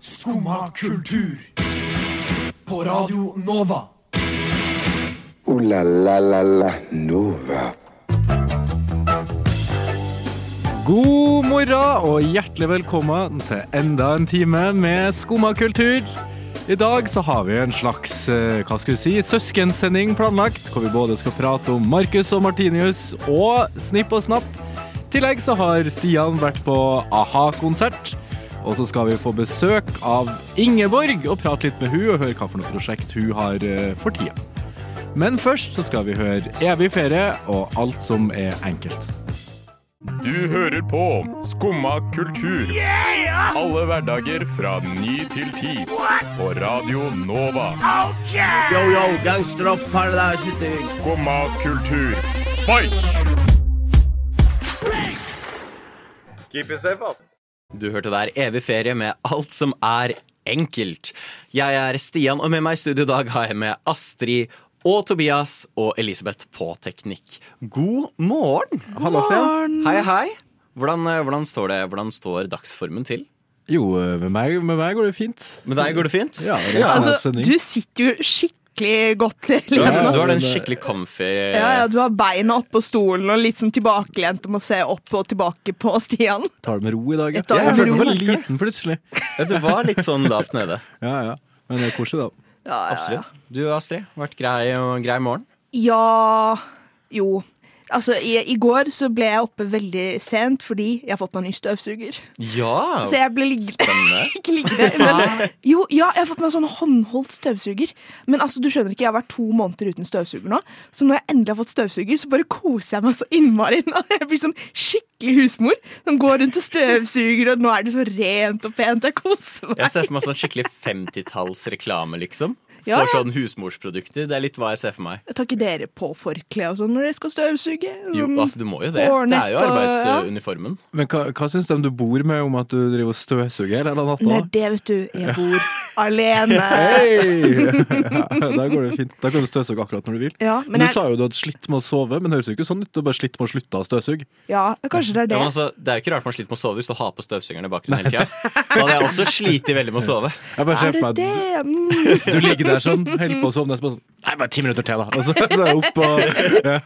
Skumma kultur. På Radio Nova. O-la-la-la-la Nova. God morgen og hjertelig velkommen til enda en time med Skumma kultur. I dag så har vi en slags eh, hva skal vi si, søskensending planlagt, hvor vi både skal prate om Markus og Martinius og Snipp og Snapp. I tillegg så har Stian vært på a-ha-konsert. Og så skal vi få besøk av Ingeborg og prate litt med hun og høre hva for noe prosjekt hun har eh, for tida. Men først så skal vi høre Evig ferie og alt som er enkelt. Du hører på Skumma kultur. Alle hverdager fra ny til ti. På Radio Nova. Yo, yo, gangsteropp, paradise city. Skumma kultur, fight! Du hørte der Evig ferie med alt som er enkelt. Jeg er Stian, og med meg i studio i dag har jeg med Astrid og Tobias og Elisabeth på teknikk. God morgen! Hallo, morgen. Hei, hei. Hvordan, eh, hvordan, står det, hvordan står dagsformen til? Jo, eh, med meg, med meg går det fint. Med deg går det fint? Ja, det er Altså, du sitter jo skikkelig godt til Du, har- du har den skikkelig comfy Ja, ja, du har beina oppå stolen og litt sånn tilbakelent og må se opp og tilbake på Stian. tar det med ro i dag. Jeg tar Jeg følte meg liten plutselig. Ja, Du var litt sånn lavt nede. Ja, ja. Men det er koselig, da. Ja, ja, Absolutt. Du Astrid, vært grei, grei morgen? Ja Jo. Altså, i, I går så ble jeg oppe veldig sent fordi jeg har fått meg ny støvsuger. Ja! Så jeg ble liggende. Ikke liggende, men Jo, ja, jeg har fått meg sånn håndholdt støvsuger. Men altså, du skjønner ikke, jeg har vært to måneder uten støvsuger nå. Så når jeg endelig har fått støvsuger, så bare koser jeg meg så innmari. Jeg blir sånn skikkelig husmor som går rundt og støvsuger, og nå er det så rent og pent. Jeg koser meg. Jeg ser for meg sånn skikkelig 50-tallsreklame, liksom. Ja, For sånn husmorsprodukter. Det er litt hva jeg ser for meg. Tar ikke dere på forkle og sånn når dere skal støvsuge? Jo, Sånn- altså du må jo det. Det er jo og- arbeidsuniformen. Men hva, hva syns de du bor med om at du driver og støvsuger hele natta? Det er det, vet du. Jeg bor alene. Hei! Da går det fint. Da kan du støvsuge akkurat når du vil. Ja, Men men du jeg, sa jo du hadde slitt med å sove, men det høres jo ikke sånn ut. Du har bare slitt med å slutte å støvsuge. ja, kanskje det er det. Ja, men altså, det er jo ikke rart man sliter med å sove hvis du har på støvsugeren i bakgrunnen hele tida. Da hadde jeg også slitt veldig med å sove. Jeg bare er det meg det? Mm. du ligger der sånn, holder på å sovne, Nei, bare ti minutter til, da. Og så, så er jeg opp og ja,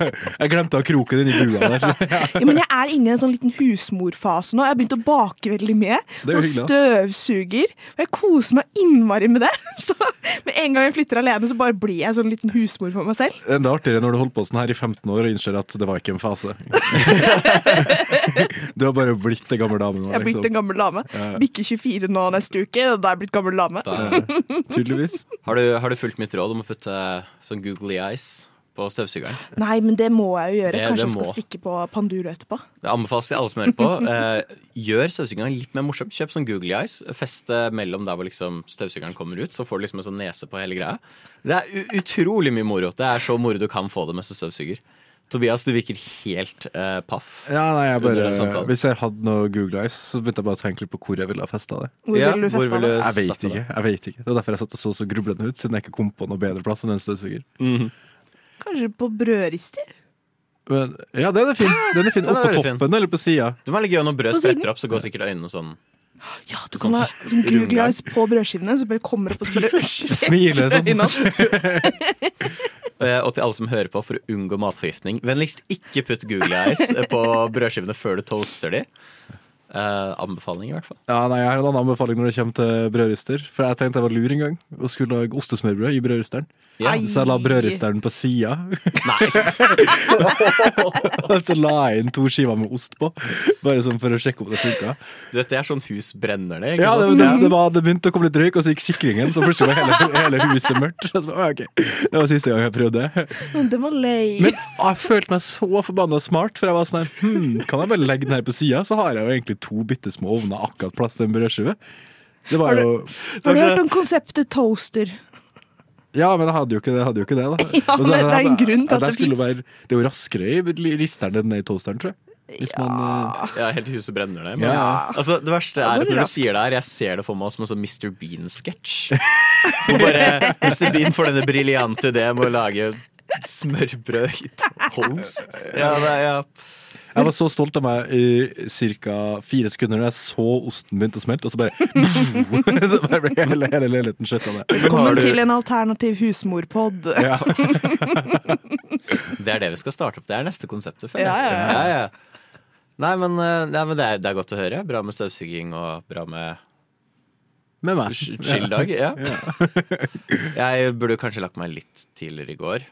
Jeg glemte å kroke den i bua der. Ja, men jeg er inne i en sånn liten husmorfase nå. Jeg har begynt å bake veldig mye. Og hyggelig, støvsuger. Og jeg koser meg innmari med det. Så med en gang jeg flytter alene, så bare blir jeg sånn liten husmor for meg selv. Det er artigere når du holder på sånn her i 15 år og innser at det var ikke en fase. Du har bare blitt en gammel dame nå. Jeg har blitt en Liksom. gammel dame. Ja. Bikker 24 nå neste uke, og da er jeg blitt gammel dame. Da, Tydeligvis. har, du, har du fulgt mitt råd om å putte sånn googly eyes på støvsugeren? Nei, men det må jeg jo gjøre. Det- Kanskje det jeg skal må. stikke på Panduro etterpå. Det anbefales til alle som hører på. Eh, gjør støvsugeren litt mer morsom. Kjøp sånn googly eyes. Feste mellom der hvor liksom støvsugeren kommer ut, så får du liksom en sånn nese på hele greia. Det er utrolig mye moro. Det er så moro du kan få det med støvsuger. Tobias, du virker helt uh, paff. Ja, nei, jeg bare. Hvis jeg hadde noe Google Eyes, så begynte jeg bare å tenke litt på hvor jeg ville ha festa det. Hvor Ja, vil du hvor feste det? Jeg vet ikke. jeg vet ikke Det var derfor jeg satt og så så grublende ut, siden jeg ikke kom på noe bedre plass enn en støvsuger. Kanskje på brødrister? Men, ja, den er fin. Den er fin. Oppå fin. toppen eller på sida. Det var litt gøy når brød spretter opp, så går sikkert øynene sånn. Ja, du kan ha sånn Google Eyes på brødskivene, så bare kommer opp og smiler Smile sånn. Eh, Og til alle som hører på, for å unngå matforgiftning, vennligst ikke putt Google eyes eh, på brødskivene før du toaster de. Eh, anbefaling, i hvert fall. Ja, nei, Jeg har en annen anbefaling når det kommer til brødrister. For jeg tenkte jeg var lur en gang og skulle lage ostesmørbrød i brødristeren. Ja. Ai. Så jeg la brødristeren på sida. Så la jeg inn to skiver med ost på, bare sånn for å sjekke om det funka. du vet, det er sånn hus brenner det, Ja, det, det, det, var, det begynte å komme litt røyk, og så gikk sikringen, så plutselig var hele, hele huset mørkt. Så okay. Det var siste gang jeg prøvde. Men Det var lei. Men jeg følte meg så forbanna smart, for jeg var sånn her, hm, Kan jeg bare legge den her på sida, så har jeg jo egentlig to bitte små ovner akkurat plass til en brødskive. Det var Har du- jo Har du hørt om konseptet toaster? Ja, men jeg hadde jo ikke det. Hadde jo ikke det da. Ja, så- men det er en grunn til at det fins. Det er jo raskere i risteren enn i toasteren, tror jeg. Hvis man, eh, Ja, helt huset brenner det. Men, Ja. altså, det verste er at når du sier det her, jeg ser det for meg som en sånn Mr. Bean-sketsj. Bare Mr. Bean får denne briljante ideen med å lage smørbrød i toast. Ja, det er, ja. Jeg var så stolt av meg i ca. fire sekunder når jeg så osten begynte å smelte, og så bare Så bare ble hele, hele leiligheten skjøtt av det. Velkommen til en alternativ husmorpod. Ja. Det er det vi skal starte opp. Det er neste konseptet. føler Ja, jeg. ja, ja. ja, ja. Nei, men, eh, nei, men det, er, det er godt å høre. Bra med støvsuging og bra med Med meg. chill-dag. Ja. Jeg burde kanskje lagt meg litt tidligere i går.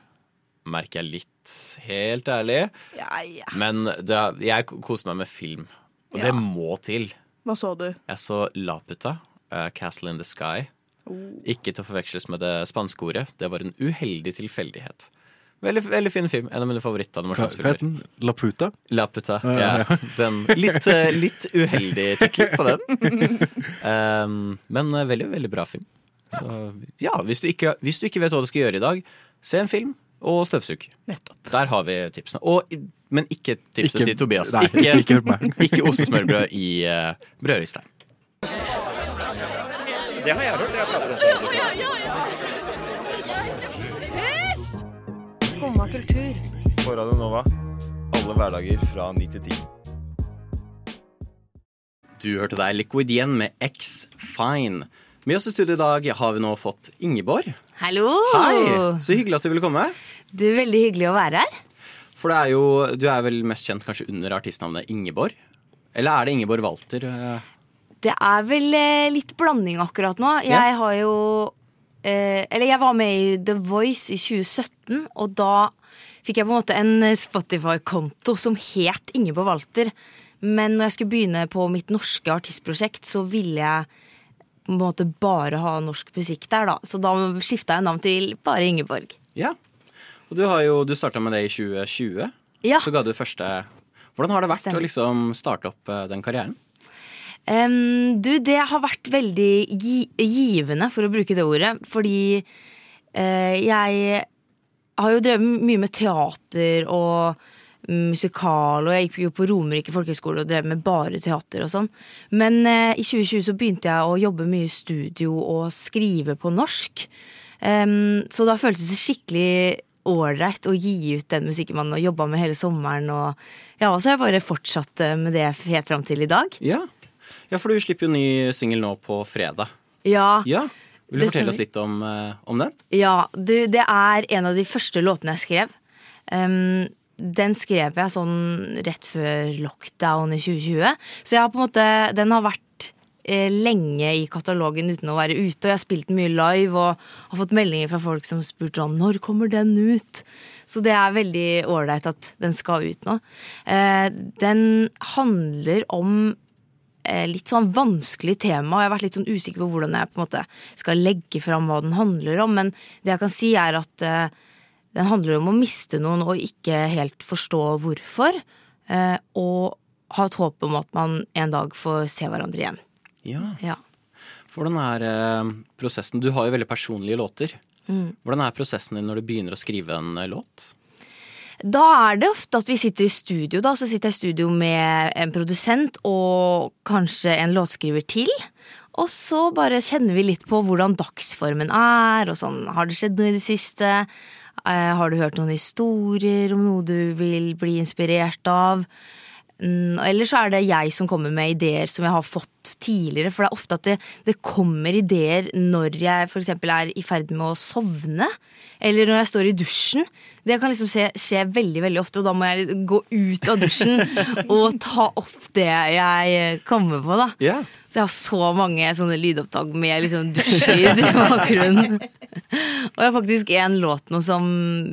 Merker jeg litt, helt ærlig. Ja, ja. Men det, jeg koser meg med film, og Ja. det må til. Hva så du? Jeg så Laputa, eh, Castle in the Sky. Oh. Ikke til å forveksles med det spanske ordet. Det var en uheldig tilfeldighet. Veldig, veldig fin film. En av mine favorittanimasjonsfilmer. den? La Puta? Laputa. Ja, Ja, den, litt, eh, litt uheldig tittel på den. Um, men eh, veldig, veldig bra film. Så ja, hvis du, ikke, hvis du ikke vet hva du skal gjøre i dag, se en film og støvsug. Nettopp. Der har vi tipsene. Og, men ikke tipset Ikke- til Tobias. nei, ikke, ikke ikke ostesmørbrød i uh, brødristein. Skumma kultur. På Radio Nova. Alle hverdager fra 9 til 10. Du hørte deg Liquid igjen med X Fine. Med oss i studio i dag har vi nå fått Ingeborg. Hallo! Hei! Så hyggelig at du ville komme. Du, Veldig hyggelig å være her. For det er jo, du er vel mest kjent kanskje under artistnavnet Ingeborg? Eller er det Ingeborg Walter? eh? Det er vel eh, litt blanding akkurat nå. Jeg Ja. har jo eh, Eller jeg var med i The Voice i 2017, og da fikk jeg på en måte en Spotify-konto som het Ingeborg Walter. Men når jeg skulle begynne på mitt norske artistprosjekt, så ville jeg på en måte bare ha norsk musikk der, da. Så da skifta jeg navn til bare Ingeborg. Ja. Og du har jo, du starta med det i 2020. Ja. Så ga du første Hvordan har det vært Stemmer. å liksom starte opp eh, den karrieren? Um, du, det har vært veldig gi givende, for å bruke det ordet. Fordi uh, jeg har jo drevet mye med teater og musikal, og jeg gikk jo på Romerike folkehøgskole og drev med bare teater og sånn. Men eh, i 2020 så begynte jeg å jobbe mye i studio og skrive på norsk. Um, så da føltes det skikkelig ålreit å gi ut den musikken man har jobba med hele sommeren. Og ja, og så har jeg bare fortsatt eh, med det helt fram til i dag. Ja. ja, for du slipper jo ny singel nå på fredag. Ja, Ja. Vil du Det fortelle oss litt om, eh, om den? ja du, det er en av de første låtene jeg skrev. Em, den skrev jeg sånn rett før lockdown i 2020. Så jeg har på en måte, den har vært eh, lenge i katalogen uten å være ute. Og jeg har spilt mye live og har fått meldinger fra folk som spurte sånn når kommer den ut. Så det er veldig ålreit at den skal ut nå. Eh, den handler om eh, litt sånn vanskelig tema, og jeg har vært litt sånn usikker på hvordan jeg på en måte skal legge fram hva den handler om, men det jeg kan si er at den handler om å miste noen og ikke helt forstå hvorfor, eh, og ha et håp om at man en dag får se hverandre igjen. Ja. Ja. Hvordan er eh, prosessen? Du har jo veldig personlige låter. Mm. Hvordan er prosessen din når du begynner å skrive en eh, låt? Da er det ofte at vi sitter i studio, da. Så sitter jeg i studio med en produsent og kanskje en låtskriver til. Og så bare kjenner vi litt på hvordan dagsformen er, og sånn. Har det skjedd noe i det siste? Eh, har du hørt noen historier om noe du vil bli inspirert av? Mm, Eller så er det jeg som kommer med ideer som jeg har fått tidligere. For det er ofte at det, det kommer ideer når jeg f.eks. er i ferd med å sovne. Eller når jeg står i dusjen. Det kan liksom skje, skje veldig veldig ofte, og da må jeg gå ut av dusjen og ta opp det jeg kommer på. da Yeah. Så jeg har så mange sånne lydopptak med liksom dusjlyd i bakgrunnen. Og jeg har faktisk en låt nå som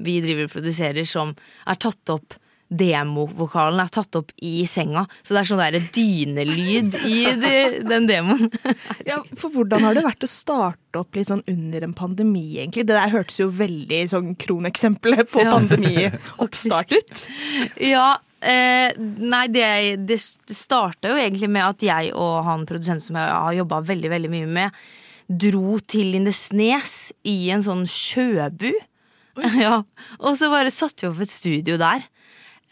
vi driver og produserer, som er tatt opp Demovokalen er tatt opp i senga, så det er sånn der dynelyd i de, den demoen. Ja, for hvordan har det vært å starte opp litt sånn under en pandemi, egentlig? Det der hørtes jo veldig sånn kroneksempelet på Ja. pandemioppstart ut. Ja, eh, nei, det, det, starta jo egentlig med at jeg og han produsenten som jeg har jobba veldig, veldig mye med, dro til Lindesnes i en sånn sjøbu. Ja, og så bare satte vi opp et studio der.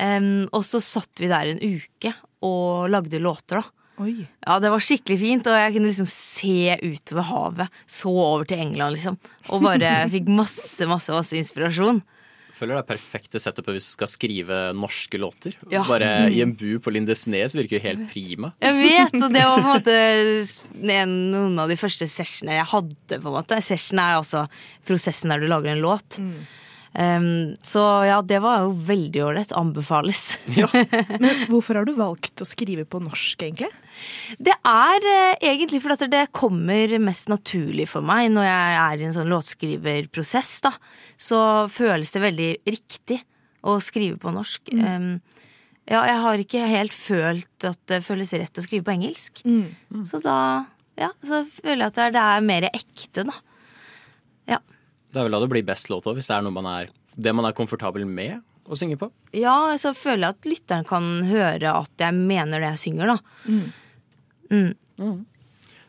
Em, og så satt vi der en uke og lagde låter, da. Oi. Ja, det var skikkelig fint, og jeg kunne liksom se utover havet. Så over til England, liksom. Og bare fikk masse, masse, masse inspirasjon. føler det er perfekte setupet hvis du skal skrive norske låter. Ja. Bare i en bu på Lindesnes virker jo helt prima. Jeg vet, og det var på en måte noen av de første sessionene jeg hadde. på en måte Session er altså prosessen der du lager en låt. Um, så ja, det var jo veldig ålreit. Anbefales. ja. Men hvorfor har du valgt å skrive på norsk, egentlig? Det er uh, egentlig fordi det kommer mest naturlig for meg når jeg er i en sånn låtskriverprosess. da Så føles det veldig riktig å skrive på norsk. Um, ja, jeg har ikke helt følt at det føles rett å skrive på engelsk. Så da ja, så føler jeg at det er, det er mer ekte, da. Ja. Det er vel da det blir best låt òg, hvis det er noe man er, det man er komfortabel med å synge på. Ja, så føler jeg at lytteren kan høre at jeg mener det jeg synger, da.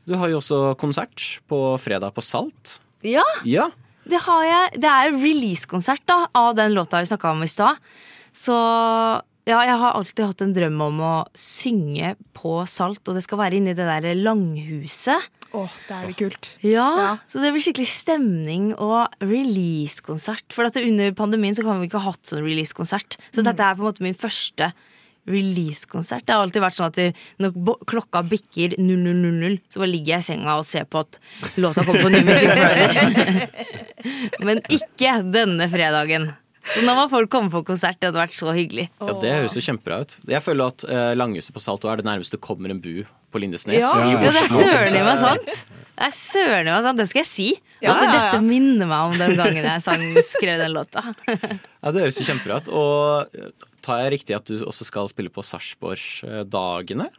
Du har jo også konsert på fredag på Salt. Ja, Ja, det har jeg. Det er release-konsert av den låta vi snakka om i stad. Så ja, jeg har alltid hatt en drøm om å synge på Salt, og det skal være inni det der langhuset. Åh, det er det kult. Ja, Ja. Så det blir skikkelig stemning og release-konsert. For at under pandemien så kan vi ikke ha hatt sånn release-konsert. Så dette er på en måte min første release-konsert. Det har alltid vært sånn at når klokka bikker 00.00, så bare ligger jeg i senga og ser på at låta kommer på New Music Friday. Men ikke denne fredagen. Så nå må folk komme på konsert. Det hadde vært så hyggelig. ja det høres jo kjempebra ut. Jeg føler at eh, Langhuset på Salto er det nærmeste du kommer en bu på Lindesnes Ja. i Ja, det er Oslo. søren i meg sant. Det er søren i meg sant, Det skal jeg si. Ja, At ja, ja. dette minner meg om den gangen jeg sang, skrev den låta. Ja, Det høres jo kjempebra ut. Og eh, tar jeg riktig at du også skal spille på Sarpsborgsdagene?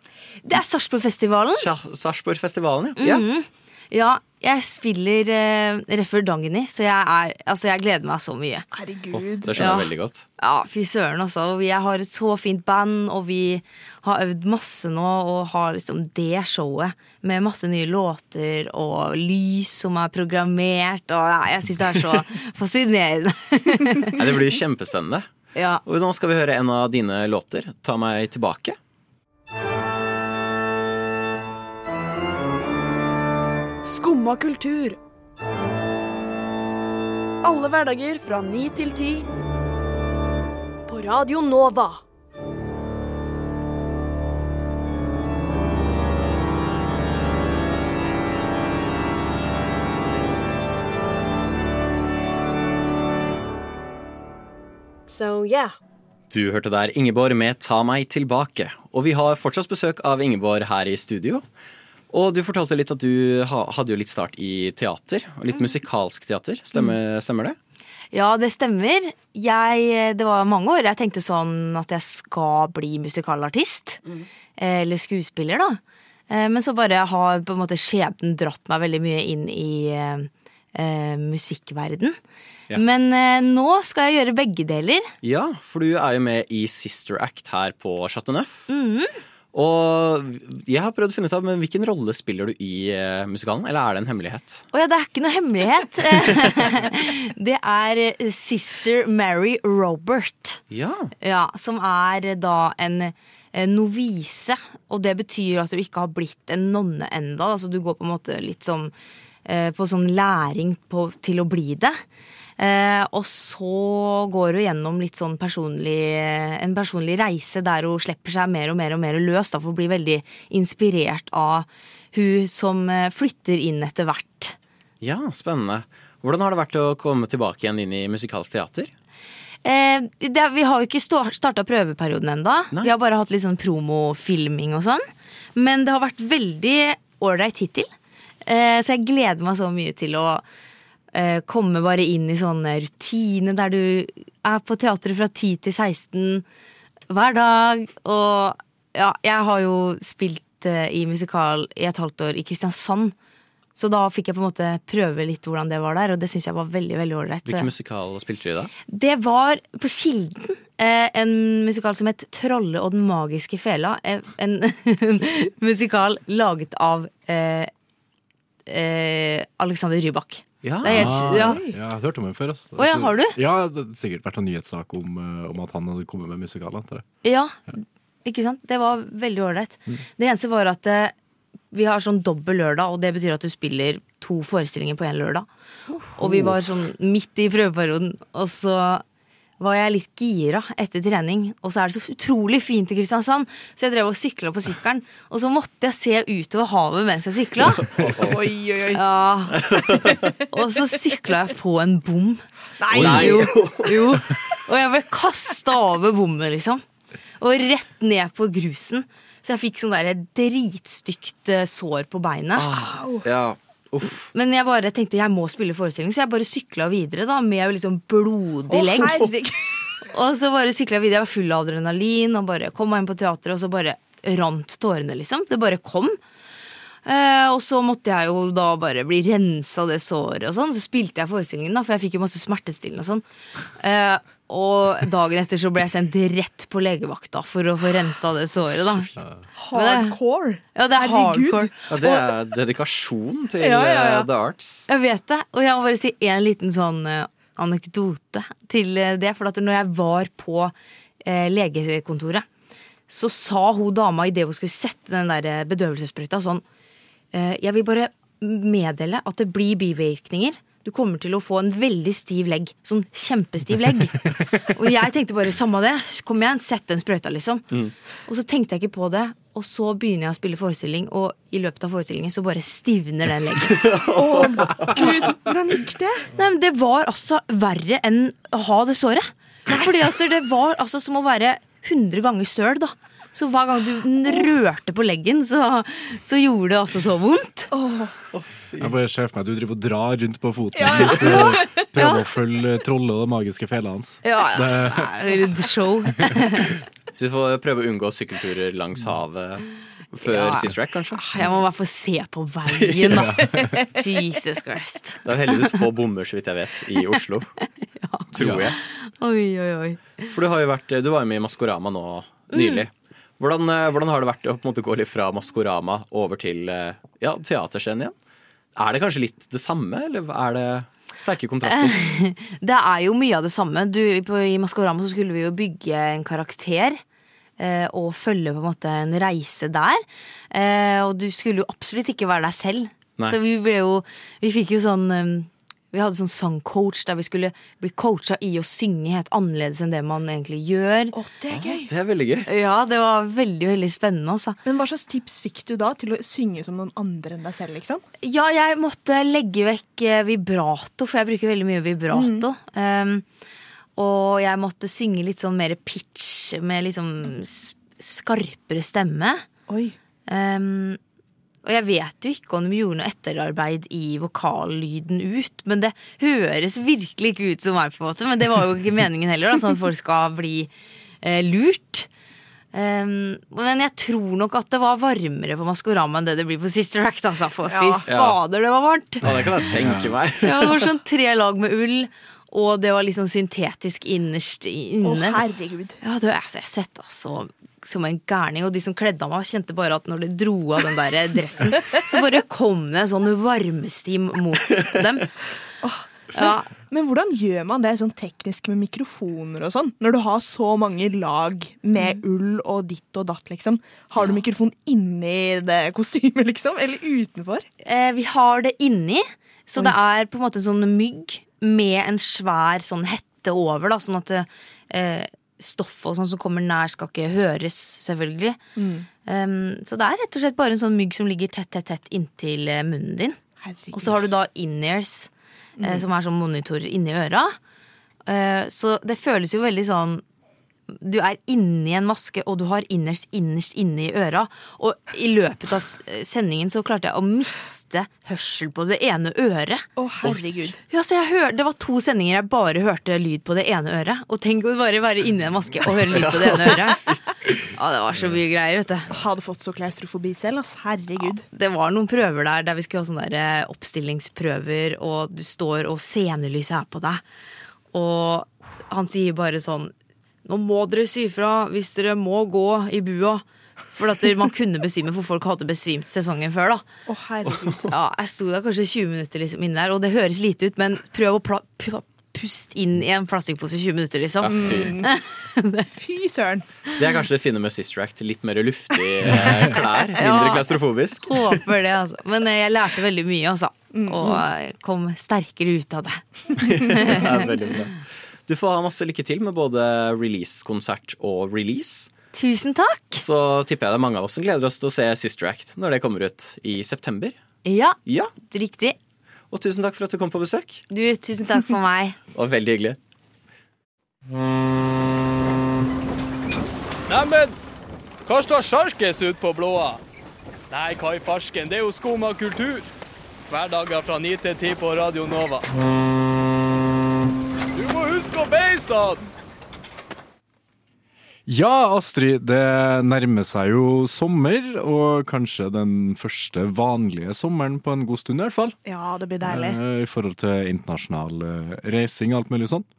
Det er Sarpsborgfestivalen. Sarpsborgfestivalen, ja. ja. Ja, jeg spiller uh, Reffer før så jeg, er, altså, jeg gleder meg så mye. Åh, Herregud. det skjønner jeg Ja. veldig godt. Ja, fy søren, altså. Jeg har et så fint band, og vi har øvd masse nå og har liksom det showet med masse nye låter og lys som er programmert, og ja, jeg syns det er så fascinerende. Nei, det blir jo kjempespennende. ja. Og nå skal vi høre en av dine låter, 'Ta meg tilbake'. Skumma kultur. Alle hverdager fra ni til ti. På Radio Nova. So yeah. Du hørte der Ingeborg med 'Ta meg tilbake'. Og vi har fortsatt besøk av Ingeborg her i studio. Og du fortalte litt at du hadde jo litt start i teater, og litt musikalsk teater. Stemmer, stemmer det? Ja, det stemmer. Jeg, det var mange år jeg tenkte sånn at jeg skal bli musikalartist. Mm. Eller skuespiller, da. Eh, Men så bare har på en måte skjebnen dratt meg veldig mye inn i eh, eh, musikkverden. Ja. Men eh, nå skal jeg gjøre begge deler. Ja, for du er jo med i Sister Act her på Chateau Neuf. Og jeg har prøvd å finne ut av men hvilken rolle spiller du i eh, musikalen, eller er det en hemmelighet? Å ja, det er ikke noe hemmelighet. det er eh, Sister Mary Robert. Ja. Ja, som er da en eh, novise, og det betyr at du ikke har blitt en nonne enda. Altså du går på en måte litt sånn eh, på sånn læring på, til å bli det. Eh, og så går hun gjennom litt sånn personlig, en personlig reise der hun slipper seg mer og mer og mer løs, da, for å bli veldig inspirert av hun som eh, flytter inn etter hvert. ja, spennende. Hvordan har det vært å komme tilbake igjen inn i musikalsk teater? Eh, det, vi har jo ikke starta prøveperioden ennå. Vi har bare hatt litt sånn promofilming og sånn. Men det har vært veldig ålreit hittil. Eh, så jeg gleder meg så mye til å eh, komme bare inn i sånne rutiner der du er på teatret fra 10 til 16 hver dag. Og ja, jeg har jo spilt eh, i musikal i et halvt år i Kristiansand. Så da fikk jeg på en måte prøve litt hvordan det var der, og det syns jeg var veldig veldig ålreit. Hvilken musikal spilte du i da? det var på Kilden. Eh, en musikal som het 'Trolle og den magiske fela'. Eh, en musikal laget av eh, eh, Alexander Rybak. Ja. Det er helt, ja. ja, jeg har hørt om henne før. Altså. Å ja, har du? Ja, det har sikkert vært en nyhetssak om, eh, om at han hadde kommet med musikal. antar ja, ikke sant? Det var veldig ålreit. Det eneste var at eh, vi har sånn dobbel lørdag, og det betyr at du spiller to forestillinger på én lørdag. Og vi var sånn midt i prøveperioden, og så var jeg litt gira etter trening, og så er det så utrolig fint i Kristiansand, så jeg drev og sykla på sykkelen, og så måtte jeg se utover havet mens jeg sykla. Oi, oi, oi. Ja. Og så sykla jeg på en bom. Nei! Jo, jo. Og jeg ble kasta over bommen, liksom. Og rett ned på grusen. Så jeg fikk sånn der dritstygt eh, sår på beinet. Ja, uff. Men jeg bare tenkte jeg må spille forestilling, så jeg bare sykla videre da med liksom blodig Å, legg. herregud. Og så bare sykla jeg videre. Jeg var full av adrenalin og bare kom meg inn på teatret, og så bare rant tårene, liksom. Det bare kom. Eh, og så måtte jeg jo da bare bli rensa det såret og sånn. Så spilte jeg forestillingen, da, for jeg fikk jo masse smertestillende og sånn. Eh, og dagen etter så ble jeg sendt rett på legevakta for å få rensa det såret, da. Hardcore. Ja, det er hardcore. Ja, det er dedikasjon til Ja, ja, ja. eh, the arts. Jeg vet det. Og jeg må bare si en liten sånn eh, anekdote til eh, det. For at når jeg var på eh, legekontoret, så sa hun dama idet hun skulle sette den der bedøvelsessprøyta sånn eh, Jeg vil bare meddele at det blir bivirkninger. Du kommer til å få en veldig stiv legg. Sånn kjempestiv legg. og jeg tenkte bare samme det. Kom igjen, sett den sprøyta, liksom. Og så tenkte jeg ikke på det. Og så begynner jeg å spille forestilling, og i løpet av forestillingen så bare stivner den leggen. Å, gud, hvordan gikk det? Nei, men Det var altså verre enn å ha det såret. Fordi at det var altså som å være 100 ganger søl, da. Så hver gang du rørte på leggen, så, så gjorde det også så vondt. Jeg bare ser for meg at du driver og drar rundt på foten ja, ja. prøver å følge trollet og de magiske fela hans. Ja, ja, altså, det et show. Så vi får prøve å unngå sykkelturer langs havet før Ja. Sister Act, kanskje. Jeg må i hvert fall se på veien, da. Jesus Christ. Det er heldigvis få bommer, så vidt jeg vet, i Oslo. Tror jeg. Oi, oi, oi. For du har jo vært Du var jo med i Maskorama nå nylig. Hvordan, eh, hvordan har det vært å måte gå litt fra Maskorama over til eh, ja, teaterscenen igjen? Er det kanskje litt det samme, eller er det sterke kontraster? Det er jo mye av det samme. Du, på, I Maskorama så skulle vi jo bygge en karakter. eh, Og følge på en måte en reise der. Eh, Og du skulle jo absolutt ikke være deg selv. Nei. Så vi ble jo Vi fikk jo sånn eh, Vi hadde sånn sangcoach der vi skulle bli coacha i å synge helt annerledes enn det man egentlig gjør. Å, det er gøy. Det er veldig gøy. Ja, det var veldig, veldig spennende, Også. Men hva slags tips fikk du da til å synge som noen andre enn deg selv? liksom? Ja, jeg måtte legge vekk eh, vibrato, for jeg bruker veldig mye vibrato. Um, og jeg måtte synge litt sånn mer pitch med liksom skarpere stemme. Oi. Um, og jeg vet jo ikke om de gjorde noe etterarbeid i vokallyden ut, men det høres virkelig ikke ut som meg, på en måte. Men det var jo ikke meningen heller, da, sånn at folk skal bli eh, lurt. Um, men jeg tror nok at det var varmere på Maskorama enn det det blir på Sister Act. Altså, for fy Ja. fader, det var varmt! Ja, det kan jeg tenke meg. Ja, det var sånn tre lag med ull, og det var litt sånn syntetisk innerst inne. Å, herregud. Ja, det, altså, jeg sett, så som en gærning, og de som kledde av meg, kjente bare at når de dro av den der dressen, så bare kom det en sånn varmestim mot dem. Ja, Men hvordan gjør man det sånn teknisk med mikrofoner og sånn? Når du har så mange lag med ull og ditt og datt, liksom. Har du mikrofon inni det kostymet, liksom? Eller utenfor? eh, vi har det inni, så det er på en måte en sånn mygg med en svær sånn hette over, da, sånn at eh, stoffet og sånn som kommer nær, skal ikke høres, selvfølgelig. Um, så det er rett og slett bare en sånn mygg som ligger tett, tett, tett inntil eh, munnen din. Herregud. Og så har du da in-ears, eh, som er sånn monitor inni øra. Uh, så det føles jo veldig sånn Du er inni en maske, og du har innerst, innerst inne i øra. Og i løpet av sendingen så klarte jeg å miste hørsel på det ene øret. Å, herregud. Ja, så jeg hør, Det var to sendinger jeg bare hørte lyd på det ene øret. Og tenk å bare være inni en maske og høre lyd på det ene øret. Ja, Det var så mye greier, vet du. Hadde fått så klaustrofobi selv, ass. Herregud. Det var noen prøver der der vi skulle ha sånne eh, oppstillingsprøver, og du står og scenelyset er på deg. Og han sier bare sånn Nå må dere si fra hvis dere må gå i bua. For at man kunne besvime, for folk hadde besvimt sesongen før. da Å, herregud. Ja, Jeg sto der kanskje 20 minutter liksom inne der, og det høres lite ut, men prøv å puste inn i en plastikkpose i 20 minutter, Ja, liksom. fy. Fy søren. Det er kanskje det fine med Sister Act. Litt mer luftige eh, klær. Mindre Ja. Håper det, altså. Men eh, jeg lærte veldig mye, altså. Og eh, kom sterkere ut av det. Det er veldig bra. Du får ha masse lykke til med både release-konsert og release. Tusen takk. Så tipper jeg det er mange av oss som gleder oss til å se Sister Act når det kommer ut i september. Ja, Ja, riktig. Og tusen takk for at du kom på besøk. Du, tusen takk for meg. Det var veldig hyggelig. Neimen, hva står sjarkes ut på blåa? Nei, hva i farsken, det er jo skum av kultur. Hverdager fra 9 til 10 på Radio Nova. Du må huske å beise han! Ja, Astrid, det nærmer seg jo sommer, og kanskje den første vanlige sommeren på en god stund i hvert fall. Ja, det blir deilig. Eh, I forhold til internasjonal eh, reising og alt mulig sånt.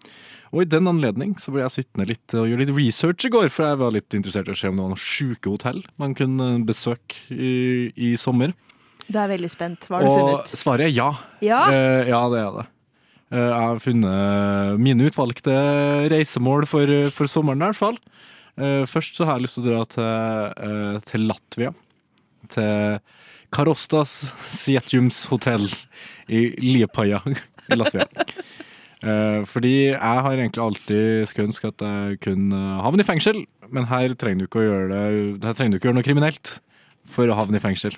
Og i den anledning så ble jeg sittende litt og gjøre litt research i går, for jeg var litt interessert i å se om det var noen sjuke hotell man kunne besøke i, i sommer. Du er veldig spent. Hva har du Og funnet? svaret er ja. Ja? Eh, ja, det er det. Eh, jeg har funnet mine utvalgte reisemål for, for sommeren i hvert fall. Eh, først så har jeg lyst til å dra til, eh, til Latvia. Til Karostas Sietjums hotell i Liepaja i Latvia. Fordi jeg har egentlig alltid skulle ønske at jeg kunne havne i fengsel, men her trenger du ikke å gjøre det Her trenger du ikke gjøre noe kriminelt for å havne i fengsel.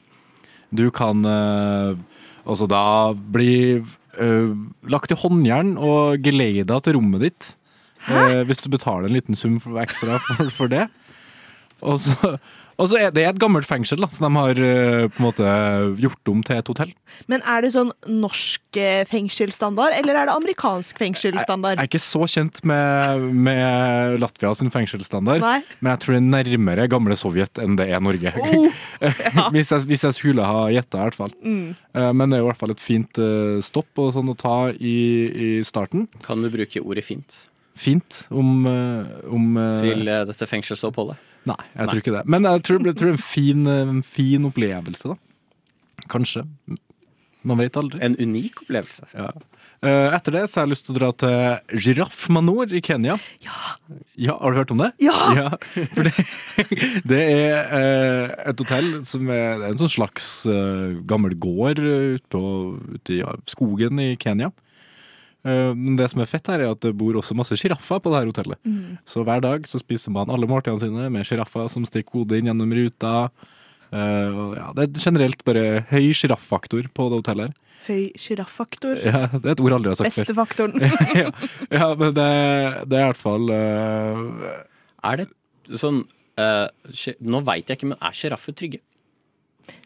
Du kan altså da bli eh, lagt i håndjern og geleida til rommet ditt. eh, hvis du betaler en liten sum for, ekstra for, for det. Og så, og så er det et gammelt fengsel da, som de har eh, på en måte gjort om til et hotell. Men er det sånn norsk eh, fengselsstandard, eller er det amerikansk fengselsstandard? Jeg er ikke så kjent med, med Latvia sin fengselsstandard, Nei. men jeg tror det er nærmere gamle Sovjet enn det er Norge. Oh, hvis, jeg, hvis jeg skulle ha gjetta, i hvert fall. Mm. Eh, Men det er jo i hvert fall et fint stopp og sånn å ta i, i starten. Kan du bruke ordet fint Fint om, om til dette fengselsoppholdet? Nei, jeg Nei. tror ikke det. Men jeg tror, jeg tror det er en fin, eh, en fin opplevelse, da. Kanskje. Man vet aldri. En unik opplevelse. Ja. Eh, Etter det så har jeg lyst til å dra til Giraffe Manor i Kenya. Ja. ja. Har du hørt om det? Ja! ja for det, det er eh, et hotell som er, en sånn slags gammel gård ute på ute i skogen i Kenya. Eh, Men det som er fett her, er at det bor også masse sjiraffer på det her hotellet. Mm. Så hver dag så spiser man alle måltidene sine med sjiraffer som stikker hodet inn gjennom ruta. Eh, ja, det er generelt bare høy sjiraffaktor på det hotellet her. Høy sjiraffaktor. Ja, det er et ord jeg aldri har sagt Beste før. faktoren. ja, ja, men det, det er i hvert fall uh... Er det sånn uh, Nå veit jeg ikke, men er sjiraffer trygge?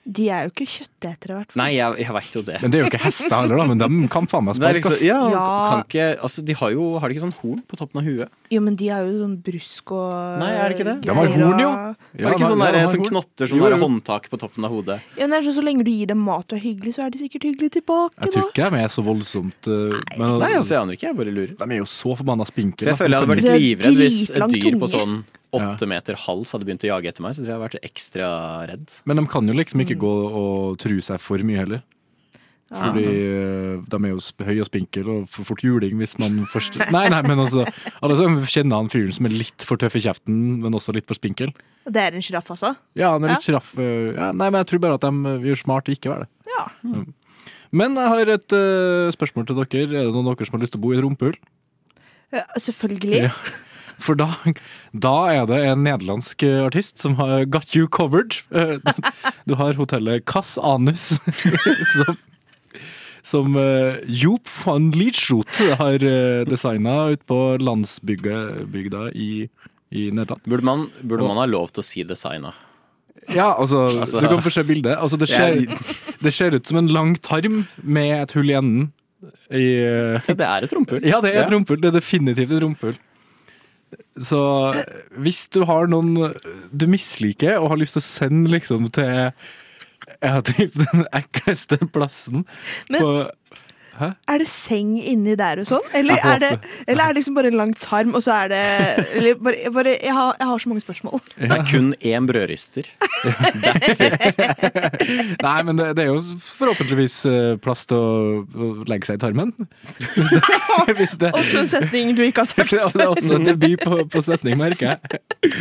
De er jo ikke kjøttetere, i hvert fall. Nei, jeg, jeg veit jo det. Men det er jo ikke hester heller, da. Men de kan faen meg Det sparke. liksom, ja, Ja. Ikke, altså, de har jo Har de ikke sånn horn på toppen av huet? Jo, men de har jo sånn brusk og Nei, er det ikke det? De har horn, jo. Er det ikke sånn, de der, sånn knotter, sånn der håndtak på toppen av hodet? Ja, men det er sånn, Så lenge du gir dem mat og er hyggelig, så er de sikkert hyggelige tilbake. Jeg tror ikke de er så voldsomt uh, men, Nei, altså, jeg aner ikke. Jeg bare lurer. De er jo så forbanna spinkle. For jeg føler jeg hadde vært litt livredd hvis et dyr på tunge. sånn åtte meter hals hadde begynt å jage etter meg. Så tror jeg jeg hadde vært ekstra redd. Men de kan jo liksom ikke gå og true seg for mye heller. Fordi uh, de er jo høye og spinkle og får fort juling hvis man først Nei, nei, men altså Alle som kjenner han fyren som er litt for tøff i kjeften, men også litt for spinkel. Det er en sjiraff, også? Ja, han er litt sjiraff. Ja. ja, nei, men jeg tror bare at de gjør smart å ikke være det. Ja. Mm. Men jeg har et uh, spørsmål til dere. Er det noen av dere som har lyst til å bo i et rumpehull? Ja, selvfølgelig. Ja. For da, da er det en nederlandsk eh, artist som har got you covered. Eh, Du har hotellet Cass Anus, som, som eh, Joop van Lietschot har designa ute på landsbygda i, i Nederland. Burde man, burde man ha lov til å si designa? Ja, altså, Altså- du kan få se bildet. Altså, det, ser, Jeg- det ser ut som en lang tarm med et hull i enden. I, Ja, det er et rumpehull. Ja, det er et Ja. rumpehull. Det er definitivt et rumpehull. Så hvis du har noen du misliker og har lyst til å sende liksom til typ den ekleste plassen Men- på Er det seng inni der og sånn? Eller, er det, eller er det liksom bare en lang tarm, og så er det eller bare, bare, jeg, har, jeg har så mange spørsmål. Det er kun én brødrister. That's it. Nei, men det, det er jo forhåpentligvis eh, plass til å, legge seg i tarmen. Hvis det, hvis det, Også en setning du ikke har sagt det er også en debut på, på setning, merker jeg.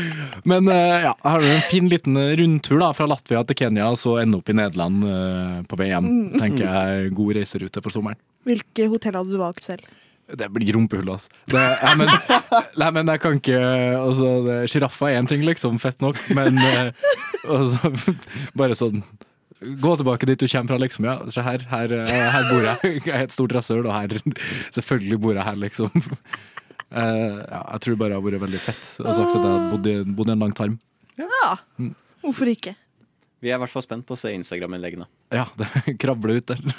Men eh, ja, har du en fin liten rundtur da, fra Latvia til Kenya, og så ende opp i Nederland eh, på vei hjem. Mm. Tenker jeg God reiserute for sommeren. Hvilke hotell hadde du valgt selv? Det blir rumpehull, altså. Det, nei, men, nei, men jeg kan ikke altså, Sjiraffer er én ting, liksom. Fett nok. Men eh, altså, bare sånn Gå tilbake dit du kommer fra, liksom. Ja, se her, her, eh, her bor jeg. Jeg er et stort rasshøl, og her Selvfølgelig bor jeg her, liksom. Eh, ja, jeg tror bare det har vært veldig fett og sagt at jeg har bodd i, bodd i en lang tarm. Ja, hvorfor ikke? Vi er i hvert fall spent på å se Instagram-innleggene. Ja, det krabler ut der.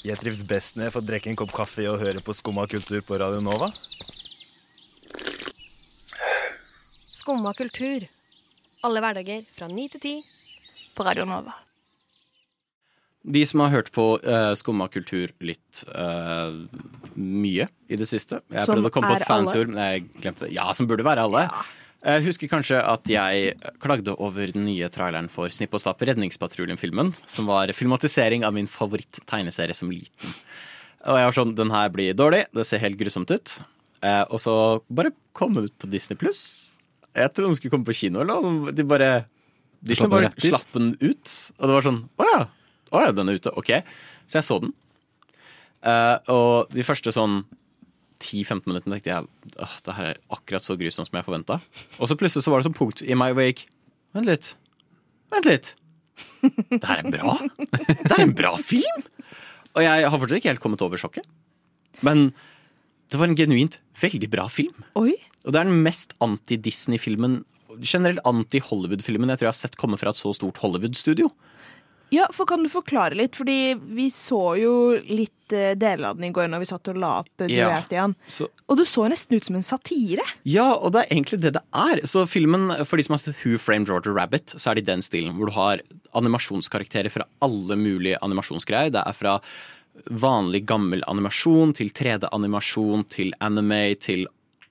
Jeg trives best når jeg får drikke en kopp kaffe og høre på Skumma kultur på Radio Nova. Skumma kultur. Alle hverdager fra ni til ti på Radio Nova. De som har hørt på uh, Skumma kultur litt uh, mye i det siste Jeg Som prøvde å komme på et fancy ord, men jeg glemte det. Ja, som burde være alle. Jeg husker kanskje at jeg klagde over den nye traileren for Snipp og Snapp Redningspatruljen-filmen, som var filmatisering av min favoritt-tegneserie som liten. Og jeg var sånn, den her blir dårlig, det ser helt grusomt ut. Eh, og så bare kom den ut på Disney Pluss. Jeg trodde den skulle komme på kino, eller. De bare Disney slapp bare slapp den ut. Og det var sånn Å ja, å ja, den er ute. Ok. Så jeg så den. Eh, og de første sånn 10-15 minuttene tenkte jeg at det her er akkurat så grusomt som jeg forventa. Og så plutselig så var det sånn punkt i meg hvor jeg gikk Vent litt. Vent litt. Det her er bra. Det er en bra film! Og jeg har fortsatt ikke helt kommet over sjokket. Men det var en genuint veldig bra film. Oi. Og det er den mest anti-Disney-filmen, generelt anti-Hollywood-filmen jeg tror jeg har sett komme fra et så stort Hollywood-studio. Ja, for Kan du forklare litt? Fordi vi så jo litt eh, deler av den i går når vi satt og la opp eh, du Ja. og jeg, Stian. Så Og det så nesten ut som en satire. Ja, og det er egentlig det det er. Så filmen, For de som har sett Who Framed Roger Rabbit, så er det i den stilen hvor du har animasjonskarakterer fra alle mulige animasjonsgreier. Det er fra vanlig gammel animasjon til 3D-animasjon til anime til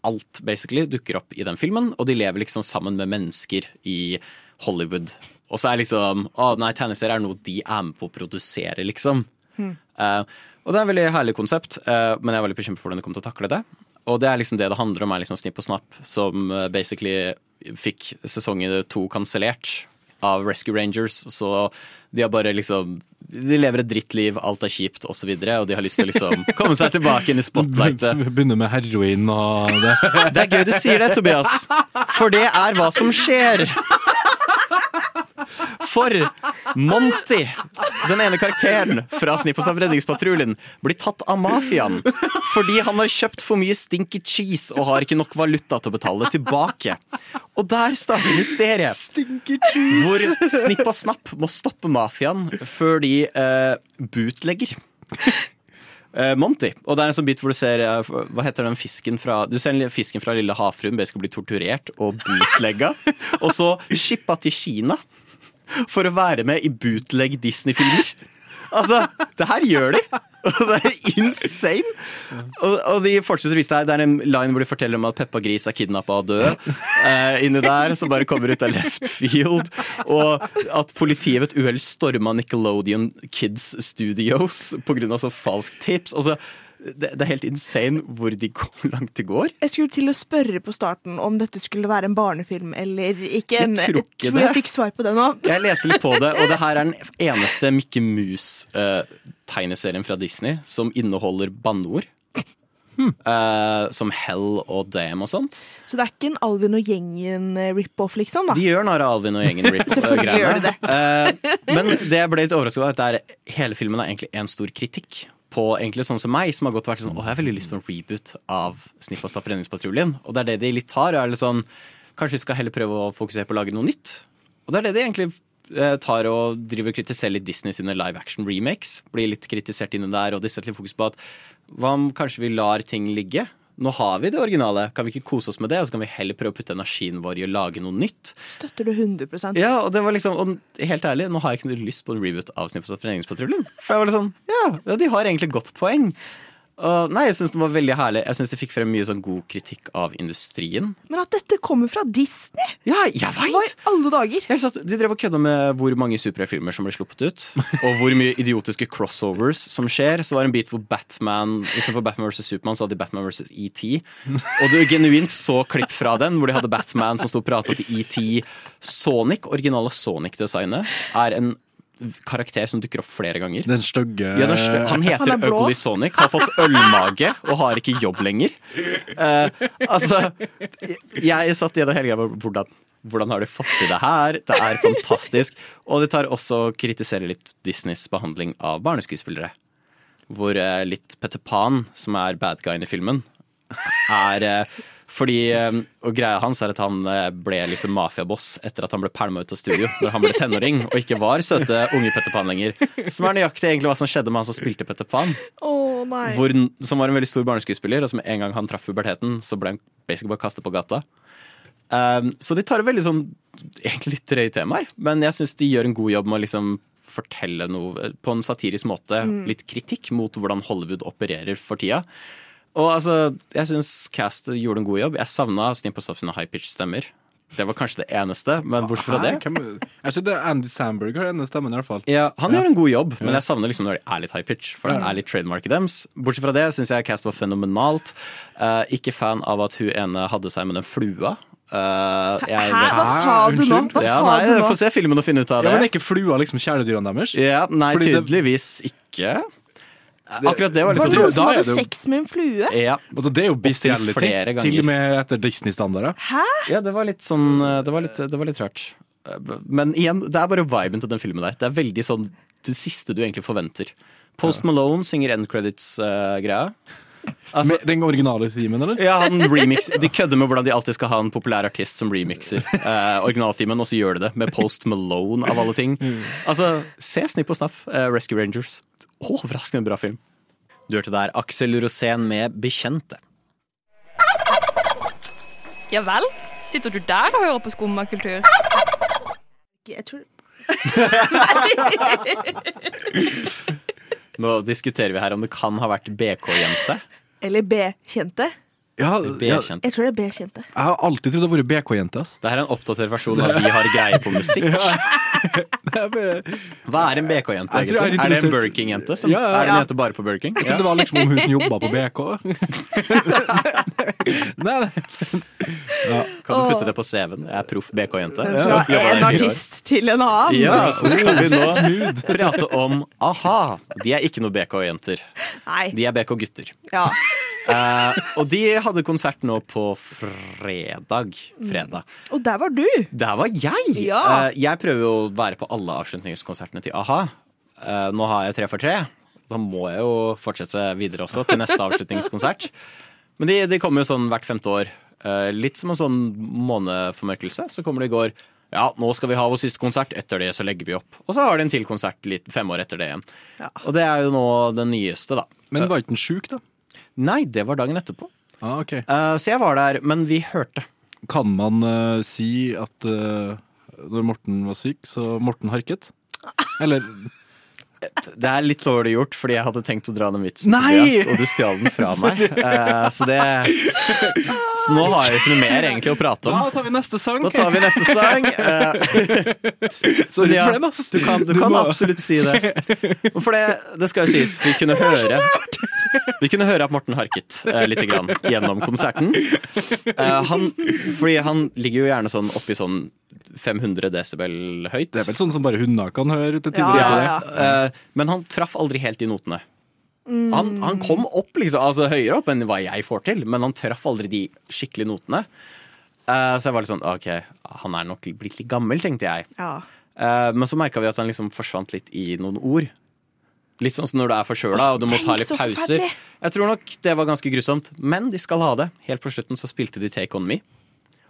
alt basically dukker opp i den filmen. Og de lever liksom sammen med mennesker i Hollywood. Og så er liksom Å nei, tegneserier er noe de er med på å produsere, liksom. Eh, og det er et veldig herlig konsept, uh, men jeg er veldig bekymret for hvordan de kommer til å takle det. Og det er liksom det det handler om, er liksom Snipp og Snapp, som eh, basically fikk sesongen to kansellert av Rescue Rangers, så de har bare liksom De lever et drittliv, alt er kjipt, osv., og, så videre, og de har lyst til å liksom komme seg tilbake inn i spotlightet. Begynner med heroin og det. Det er gøy du sier det, Tobias. For det er hva som skjer. For Monty, den ene karakteren fra Snipp og Snapp Redningspatruljen, blir tatt av mafiaen fordi han har kjøpt for mye stinky cheese og har ikke nok valuta til å betale det tilbake. Og der starter mysteriet. Hvor Snipp og Snapp må stoppe mafiaen før de eh, bootlegger. Eh, Monty. Og det er en sånn bit hvor du ser eh, Hva heter den fisken fra Du ser fisken fra Lille havfruen bli torturert og bootlegga. og så shippa til Kina for å være med i bootleg Disney-filmer. Altså, det her gjør de! Og det er insane! Og, og de fortsetter å vise deg Det er en line hvor de forteller om at Peppa Gris er kidnappa og død. Eh, inni der, som bare kommer ut av left field. Og at politiet ved et uhell storma Nickelodeon Kids Studios pga. så falsk tips. Altså, det, det er helt insane hvor de går, langt de går. Jeg skulle til å spørre på starten om dette skulle være en barnefilm eller ikke. Jeg tror ikke tror det. jeg fikk svar på det nå. Jeg leser litt på det, og det her er den eneste Mikke Mus-tegneserien fra Disney som inneholder banneord. Eh, som hell og damn og sånt. Så det er ikke en Alvin og gjengen-rip-off, liksom? da De gjør narr av Alvin og gjengen rip Selvfølgelig gjør de det. Eh, men det jeg ble litt overrasket over, er at er, hele filmen er egentlig en stor kritikk på egentlig sånn som meg, som har gått og vært sånn Å, jeg har veldig lyst på en reboot av Snipp og Stapp Redningspatruljen. Og det er det de litt tar. er litt sånn Kanskje vi skal heller prøve å fokusere på å lage noe nytt. Og det er det de egentlig eh, tar og driver og kritiserer litt Disney sine live action remakes. Blir litt kritisert inni der, og de setter litt fokus på at hva om kanskje vi lar ting ligge? Nå har vi det originale, kan vi ikke kose oss med det? Og så kan vi heller prøve å putte energien vår i å lage noe nytt. Støtter du 100 Ja, og det var liksom, og helt ærlig, nå har jeg ikke noe lyst på en reboot av Snippet av Snapp For jeg var litt sånn, ja, ja, de har egentlig godt poeng. Og nei, jeg syns den var veldig herlig. Jeg syns de fikk frem mye sånn god kritikk av industrien. Men at dette kommer fra Disney! Ja, jeg vet! Hva i alle dager? Satt, de drev og kødda med hvor mange superheltfilmer som ble sluppet ut. Og hvor mye idiotiske crossovers som skjer. Så var det en bit hvor Batman istedenfor Batman vs. Supermann, så hadde de Batman vs. ET. Og du genuint så klipp fra den, hvor de hadde Batman som sto og prata til ET. Sonic, originale Sonic-designet, er en karakter som dukker opp flere ganger. Den stygge Ja, han heter Han. Ugly Sonic, har fått ølmage og har ikke jobb lenger. Uh, altså, jeg satt gjennom hele greia hvordan, hvordan har de fått til det her? Det er fantastisk. Og det tar også å kritisere litt Disneys behandling av barneskuespillere. Hvor uh, litt Petter Pan, som er bad guyen i filmen, er eh, fordi, eh, og Greia hans er at han eh, ble liksom mafiaboss etter at han ble pælma ut av studio når han ble tenåring og ikke var søte unge Petter Pan lenger. Som er nøyaktig egentlig hva som skjedde med han som spilte Petter Pan. Oh. Hvor, som var en veldig stor barneskuespiller, og som en gang han traff puberteten, så ble han basically bare kastet på gata. Um, så de tar veldig sånn egentlig litt drøye temaer, men jeg syns de gjør en god jobb med å liksom fortelle noe på en satirisk måte. Mm. Litt kritikk mot hvordan Hollywood opererer for tida. Og altså, jeg syns Cast gjorde en god jobb. Jeg savna Snip og Stop sine high pitch stemmer. Det var kanskje det eneste, men bortsett fra det Jeg synes det er Andy Samberg har denne stemmen, i hvert fall. ja, Han Ja. gjør en god jobb, men jeg savner liksom når de er litt high pitch. For det er litt trademarket deres. Bortsett fra det syns jeg Cast var fenomenalt. Uh, ikke fan av at hun ene hadde seg med den flua. Uh, jeg- Hæ? Hva sa du nå? Hva ja, nei, du nå? Få se filmen og finne ut av det. Ja, men er ikke flua liksom kjæledyrene deres? Ja, nei, Fordi det- tydeligvis ikke. Akkurat det var Var det liksom noen som hadde sex med en flue? ja, Altså, det er jo bestiality. flere ganger. Til og med etter Disney-standarder. Hæ? ja, det var litt sånn eh, Det var litt, det var litt rart. Eh, Men igjen, det er bare viben til den filmen der. Det er veldig sånn det siste du egentlig forventer. Post Malone synger end credits-greia. Altså, Med den originale teamen, eller? Ja, han remix De kødder med hvordan de alltid skal ha en populær artist som remixer eh, originalfilmen, og så gjør de det med Post Malone, av alle ting. Altså, se Snipp og Snapp, eh, Rescue Rangers. Overraskende bra film. Du hørte der Aksel Rosén med 'Bekjente'. Ja vel? Sitter du der og hører på skummakultur? Jeg tror Nå diskuterer vi her om det kan ha vært BK-jente. Eller B-kjente. Ja, ja, B-kjente. Jeg tror det er B-kjente. jeg har alltid trodd det har vært BK-jente. ass. Det her er en oppdatert versjon av Vi har greie på musikk. Hva er en BK-jente, egentlig? er? Er det en Burger King-jente? Ja, Ja, ja, Er det en jente bare på Burger King? Jeg trodde det var liksom om hun som jobba på BK. nei, nei. Ja. Kan du putte det på CV-en? Jeg er proff BK-jente. Fra en artist til en annen. Ja, så skal vi nå prate om a-ha. De er ikke noe BK-jenter. De er BK-gutter. Ja. Uh, og de hadde konsert nå på fredag. Fredag. Og der var du. Der var jeg! Ja. Uh, jeg prøver jo være på alle avslutningskonsertene til a-ha. Uh, nå har jeg tre for tre. Da må jeg jo fortsette videre også til neste avslutningskonsert. Men de, de kommer jo sånn hvert femte år. Uh, litt som en sånn måneformørkelse. Så kommer det i går ja, nå skal vi ha vår siste konsert. Etter det så legger vi opp. Og så har de en til konsert litt fem år etter det igjen. Ja. Og det er jo nå den nyeste, da. Men var ikke den sjuk, da? Nei, det var dagen etterpå. Ah, okay. uh, så jeg var der, men vi hørte. Kan man uh, si at eh, når Morten var syk, så Morten harket? Eller Det er litt dårlig gjort, fordi jeg hadde tenkt å dra den vitsen! Tobias, og du stjal den fra meg. Uh, så det Så nå har jeg ikke noe mer egentlig å prate Da om. tar vi neste sang. Da tar vi neste sang. Uh, Sorry ja, for den, ass. du kan, du Du kan absolutt si det. For det, det skal jo sies, vi kunne høre Vi kunne høre at Morten harket eh, litt grann gjennom konserten. Eh, han, fordi han ligger jo gjerne sånn oppi sånn 500 desibel høyt. Det er vel sånn som bare hunder kan høre til tider. ja, ja, det? ja. Eh, men han traff aldri helt i notene. Han, han kom opp liksom, altså høyere opp enn hva jeg får til, men han traff aldri de skikkelige notene. Eh, så jeg var litt sånn OK, han er nok blitt litt gammel, tenkte jeg. Ja. Eh, men så merka vi at han liksom forsvant litt i noen ord. Litt sånn som når du er forkjøla og du må ta litt pauser. Jeg tror nok det var ganske grusomt, men de skal ha det. Helt på slutten så spilte de Take On Me.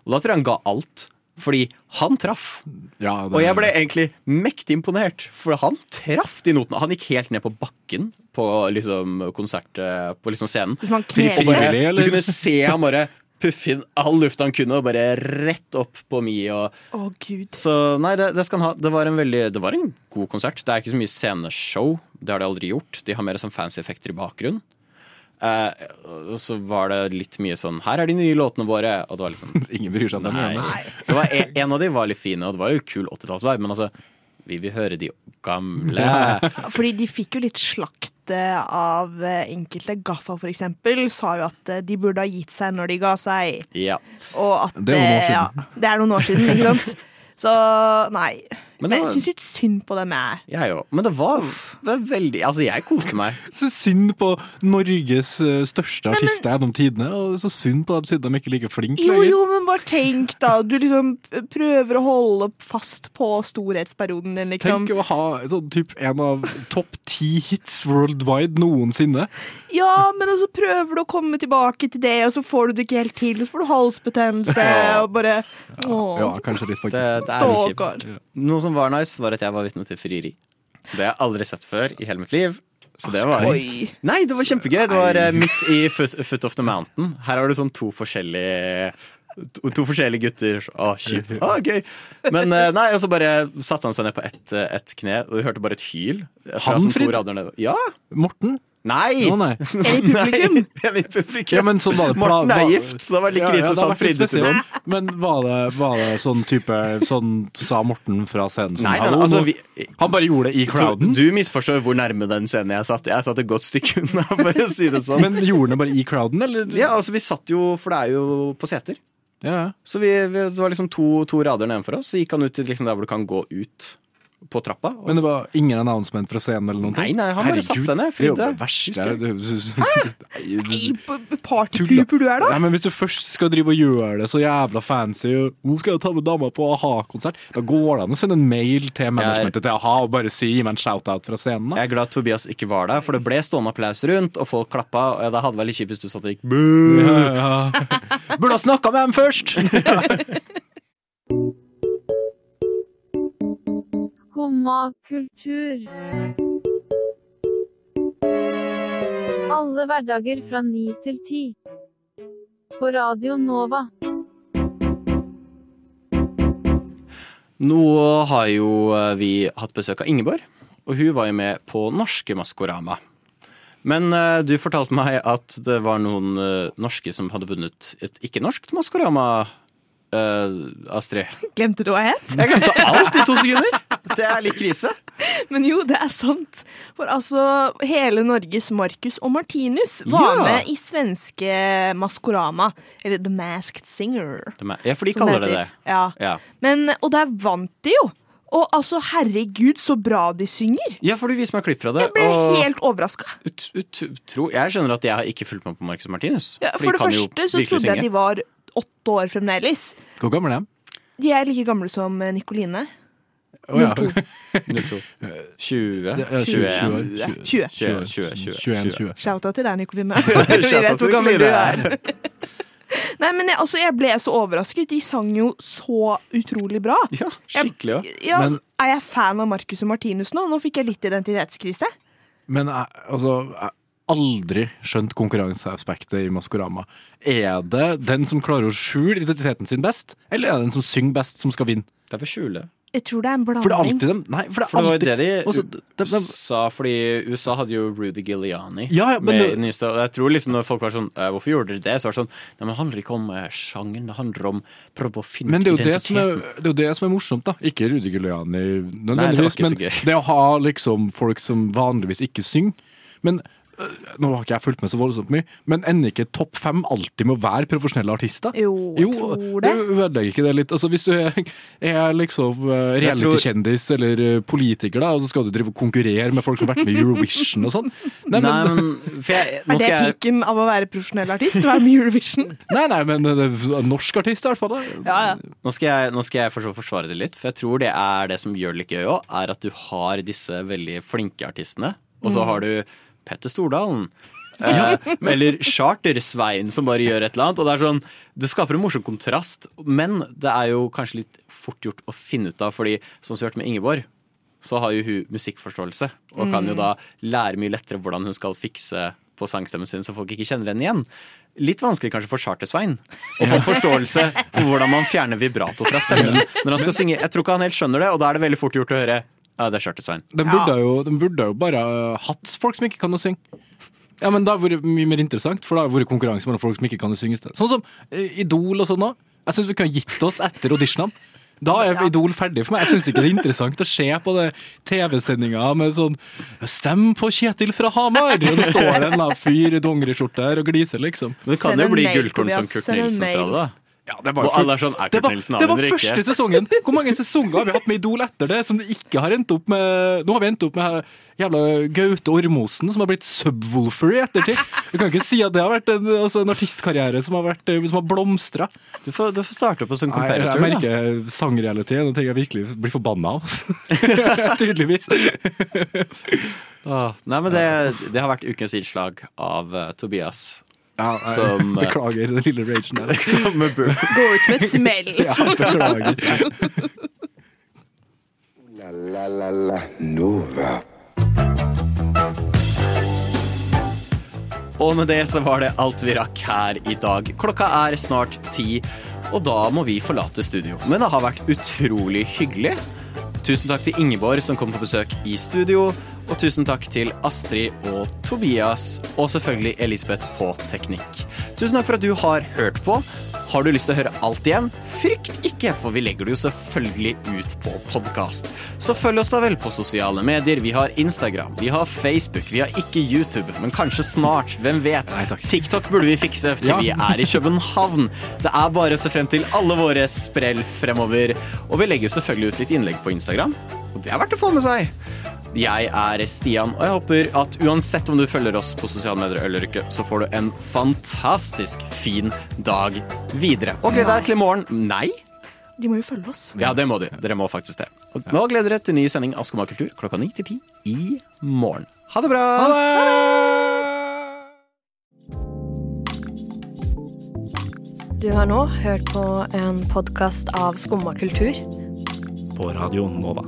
Og da tror jeg han ga alt. Fordi han traff. Ja, det- Og jeg ble egentlig mektig imponert, for han traff de notene. Han gikk helt ned på bakken på liksom konsert På liksom scenen. Hvis man bare, Frivillig, eller? du kunne se han bare puffe inn all lufta han kunne, og bare rett opp på Mi. Og, Å, gud. så nei, det, det skal han ha. Det var, en veldig, det var en god konsert. Det er ikke så mye sceneshow. Det har de aldri gjort. De har mer sånn fancy effekter i bakgrunnen. Eh, og så var det litt mye sånn Her er de nye låtene våre. Og det var liksom Ingen bryr seg om dem. Nei. Det var en, en av de var litt fine, og det var jo kul 80-tallsvibe, men altså vi vil høre de gamle. Fordi de fikk jo litt slakt eh, av eh, enkelte. Gaffa for eksempel sa jo at eh, de burde ha gitt seg når de ga seg. Ja. Og at Det er noen år siden. Ja, det er noen år siden, ikke sant? Så nei. Men Men jeg var- syns litt synd på dem, jeg. Jeg òg. Men det var, det var veldig Altså, jeg koste meg. Så synd på Norges eh, største artister gjennom tidene. Og så synd på dem siden de ikke er like flinke Jo, lenger. jo, men bare tenk, da. Du liksom prøver å holde fast på storhetsperioden din, liksom. Tenk å ha sånn, typ, en av topp ti hits worldwide noensinne. Ja, men så prøver du å komme tilbake til det, og så får du det ikke helt til. Så får du halsbetennelse og bare Åh. Ja, kanskje litt, faktisk. Det, det er litt kjipt. Noe som var nice, var at jeg var vitne til frieri. Det har jeg aldri sett før i hele mitt liv. Så det var Oi. Nei, det var kjempegøy. Det var uh, midt i foot, foot of the Mountain. Her har du sånn to forskjellige To, to forskjellige gutter. Å, kjipt. Å, gøy. Men uh, nei, og så bare satte han seg ned på ett et kne, og du hørte bare et hyl. Fra Hanfrid? Ja! Morten? Nei! Å, nei. Er i publikum? Nei, en i publikum. Ja, men sånn var det Morten er gift, så det var litt Ja, ja, krise vært fridde til noen. Men var det, var det sånn type Sånn sa Morten fra scenen? Sånn, Nei, nei, «Hallo, altså, vi, Han bare gjorde det i crowden? Du, du misforstår hvor nærme den scenen jeg satt. Jeg satt et godt stykke unna, for å si det sånn. Men gjorde han det bare i crowden, eller? Ja, altså Vi satt jo, for det er jo på seter. Ja. Så vi, vi, det var liksom to, to rader nedenfor oss. Så gikk han ut til liksom der hvor du kan gå ut på trappa. Også. Men det var ingen announcement fra scenen? eller noe? Nei, nei, han bare satte seg ned, Det er jo fridde. det verste. Nei, partypuper du er, da? Nei, men Hvis du først skal drive og gjøre det så jævla fancy og, Nå skal jeg ta med dama på a-ha-konsert. Da går det an å sende en mail til managementet til a-ha og bare si gi meg en shout-out fra scenen. da Jeg er glad Tobias ikke var der, for det ble stående applaus rundt, og folk klappa. Og det hadde vært litt kjipt hvis du satt og gikk boo. Ja, ja. Burde ha snakka med dem først! Skumma kultur. Alle hverdager fra ni til ti. På Radio Nova. Nå har jo eh, vi hatt besøk av Ingeborg, og hun var jo med på norske Maskorama. Men eh, du fortalte meg at det var noen eh, norske som hadde vunnet et ikke-norskt Maskorama. Uh, Astrid. Glemte du hva jeg het? Jeg glemte alt i to sekunder! Det er litt krise. Men jo, det er sant. For altså, hele Norges Marcus og Martinus var Ja. med i svenske Maskorama. Eller The Masked Singer. Ja, for de kaller det det. Ja. Ja. Men, og der vant de jo. Og altså, herregud, så bra de synger. ja, for du viser meg klipp fra det. Jeg ble og helt overraska. jeg skjønner at jeg har ikke fulgt med på Marcus Martinus. Ja, for for det første så trodde jeg synge. de var åtte år fremdeles. Hvor gammel er de? De er like gamle som Nikoline. Å, ja. 02. 02. 20, Det er 21, 20, 20. 20, 20, 20, 21, 20. Shout-out til deg, Nikoline. Vi vet hvor gammel du er. Nei, men jeg, altså, jeg ble så overrasket. De sang jo så utrolig bra. Ja, skikkelig òg. Ja, Men- altså, er jeg fan av Marcus og Martinus nå? Nå fikk jeg litt identitetskrise. Men jeg, altså, jeg har aldri skjønt konkurranseaspektet i Maskorama. Er det den som klarer å skjule identiteten sin best, eller er det den som synger best, som skal vinne? Det er for skjule. Jeg tror det er en For det er blanding. alltid dem Nei, for det er For det var jo det de Også, de, de, sa, fordi USA hadde jo Rudy Giuliani Ja, ja, men med det- nyeste. Og jeg tror liksom når folk var sånn eh, Hvorfor gjorde dere det? Så var det sånn Nei, men det handler ikke om eh, sjangen, det handler om prøve å finne Men det er, jo det, som er, det er jo det som er morsomt, da. Ikke Rudy Giuliani Nei, det nødvendigvis, ikke så men det å ha liksom folk som vanligvis ikke synger. Men nå har ikke jeg fulgt med så voldsomt mye, men ender ikke topp fem alltid med å være profesjonelle artister? Jo, jeg tror det. Du ødelegger ikke det litt? Altså, hvis du er, er liksom uh, Jeg tror- reality-kjendis eller uh, politiker, da, og så skal du drive og konkurrere med folk som har vært med i Eurovision og sånn Nei, Nei, men, jeg, nå Er det piken av å være profesjonell artist? Å være med i Eurovision? nei, nei, men det norsk artist i hvert fall. Da. Ja, ja. Nå skal jeg, nå skal jeg for forsvare det litt, for jeg tror det er det som gjør det litt gøy òg, er at du har disse veldig flinke artistene, og så Mm. har du Petter Stordalen. Eh, eller Charter-Svein som bare gjør et eller annet. Og Det er sånn, det skaper en morsom kontrast, men det er jo kanskje litt fort gjort å finne ut av, fordi sånn som vi har hørt med Ingeborg, så har jo hun musikkforståelse, og kan jo Mm. da lære mye lettere hvordan hun skal fikse på sangstemmen sin, så folk ikke kjenner henne igjen. Litt vanskelig kanskje for Charter-Svein å få forståelse for hvordan man fjerner vibrato fra stemmen når han skal synge. Jeg tror ikke han helt skjønner det, og da er det veldig fort gjort å høre ja, det er Charter-Svein. De burde, jo, de burde jo bare hatt folk som ikke kan å synge. Ja, men Det har vært mye mer interessant, for det har vært konkurranse mellom folk som ikke kan å synge. Sånn som eh, Idol og sånn òg. Jeg syns vi kunne gitt oss etter auditionene. Da er Idol ferdig for meg. Jeg syns ikke det er interessant å se på det TV-sendinga med sånn 'Stem på Kjetil fra Hamar!' Og det står en fyr i dongeriskjorte her og gliser, liksom. Men det kan jo bli gullkorn som. Kurt Nilsen fra det, da. Det var for, sånn Det var, det var første sesongen. Hvor mange sesonger har vi hatt med Idol etter det som ikke har endt opp med Nå har vi endt opp med jævla Gaute Ormosen, som har blitt Subwoolfer i ettertid. Du kan ikke si at det har vært en, altså en artistkarriere som har, vært, som har blomstra. Du får, du får starte på som Nei, jeg comparator. merker sangrealitet. Nå tenker jeg virkelig blir forbanna av. Tydeligvis. Åh, Nei, men det, det har vært ukens innslag av uh, Tobias. Ja, jeg som eh, beklager den lille ragen der. Gå ut med et smell. Ja, beklager. La la la la Nova. Og med det så var det alt vi rakk her i dag. Klokka er snart ti, og da må vi forlate studio. Men det har vært utrolig hyggelig. Tusen takk til Ingeborg som kom på besøk i studio. Og tusen takk til Astrid og Tobias, og selvfølgelig Elisabeth på teknikk. Tusen takk for at du har hørt på. Har du lyst til å høre alt igjen? Frykt ikke, for vi legger det jo selvfølgelig ut på podkast. Så følg oss da vel på sosiale medier. Vi har Instagram, vi har Facebook, vi har ikke YouTube, men kanskje snart. Hvem vet? TikTok burde vi fikse til Ja. vi er i København. Det er bare å se frem til alle våre sprell fremover. Og vi legger jo selvfølgelig ut litt innlegg på Instagram, og det er verdt å få med seg. Jeg er Stian, og jeg håper at uansett om du følger oss på sosiale medier eller ikke, så får du en fantastisk fin dag videre. Og gled deg til i morgen. Nei? De må jo følge oss. Ja, det må de. Dere må faktisk det. Og nå gleder dere til ny sending av Skumma kultur klokka ni til ti i morgen. Ha det bra! Ha det! Du har nå hørt på en podkast av Skumma kultur. På Radio Nova.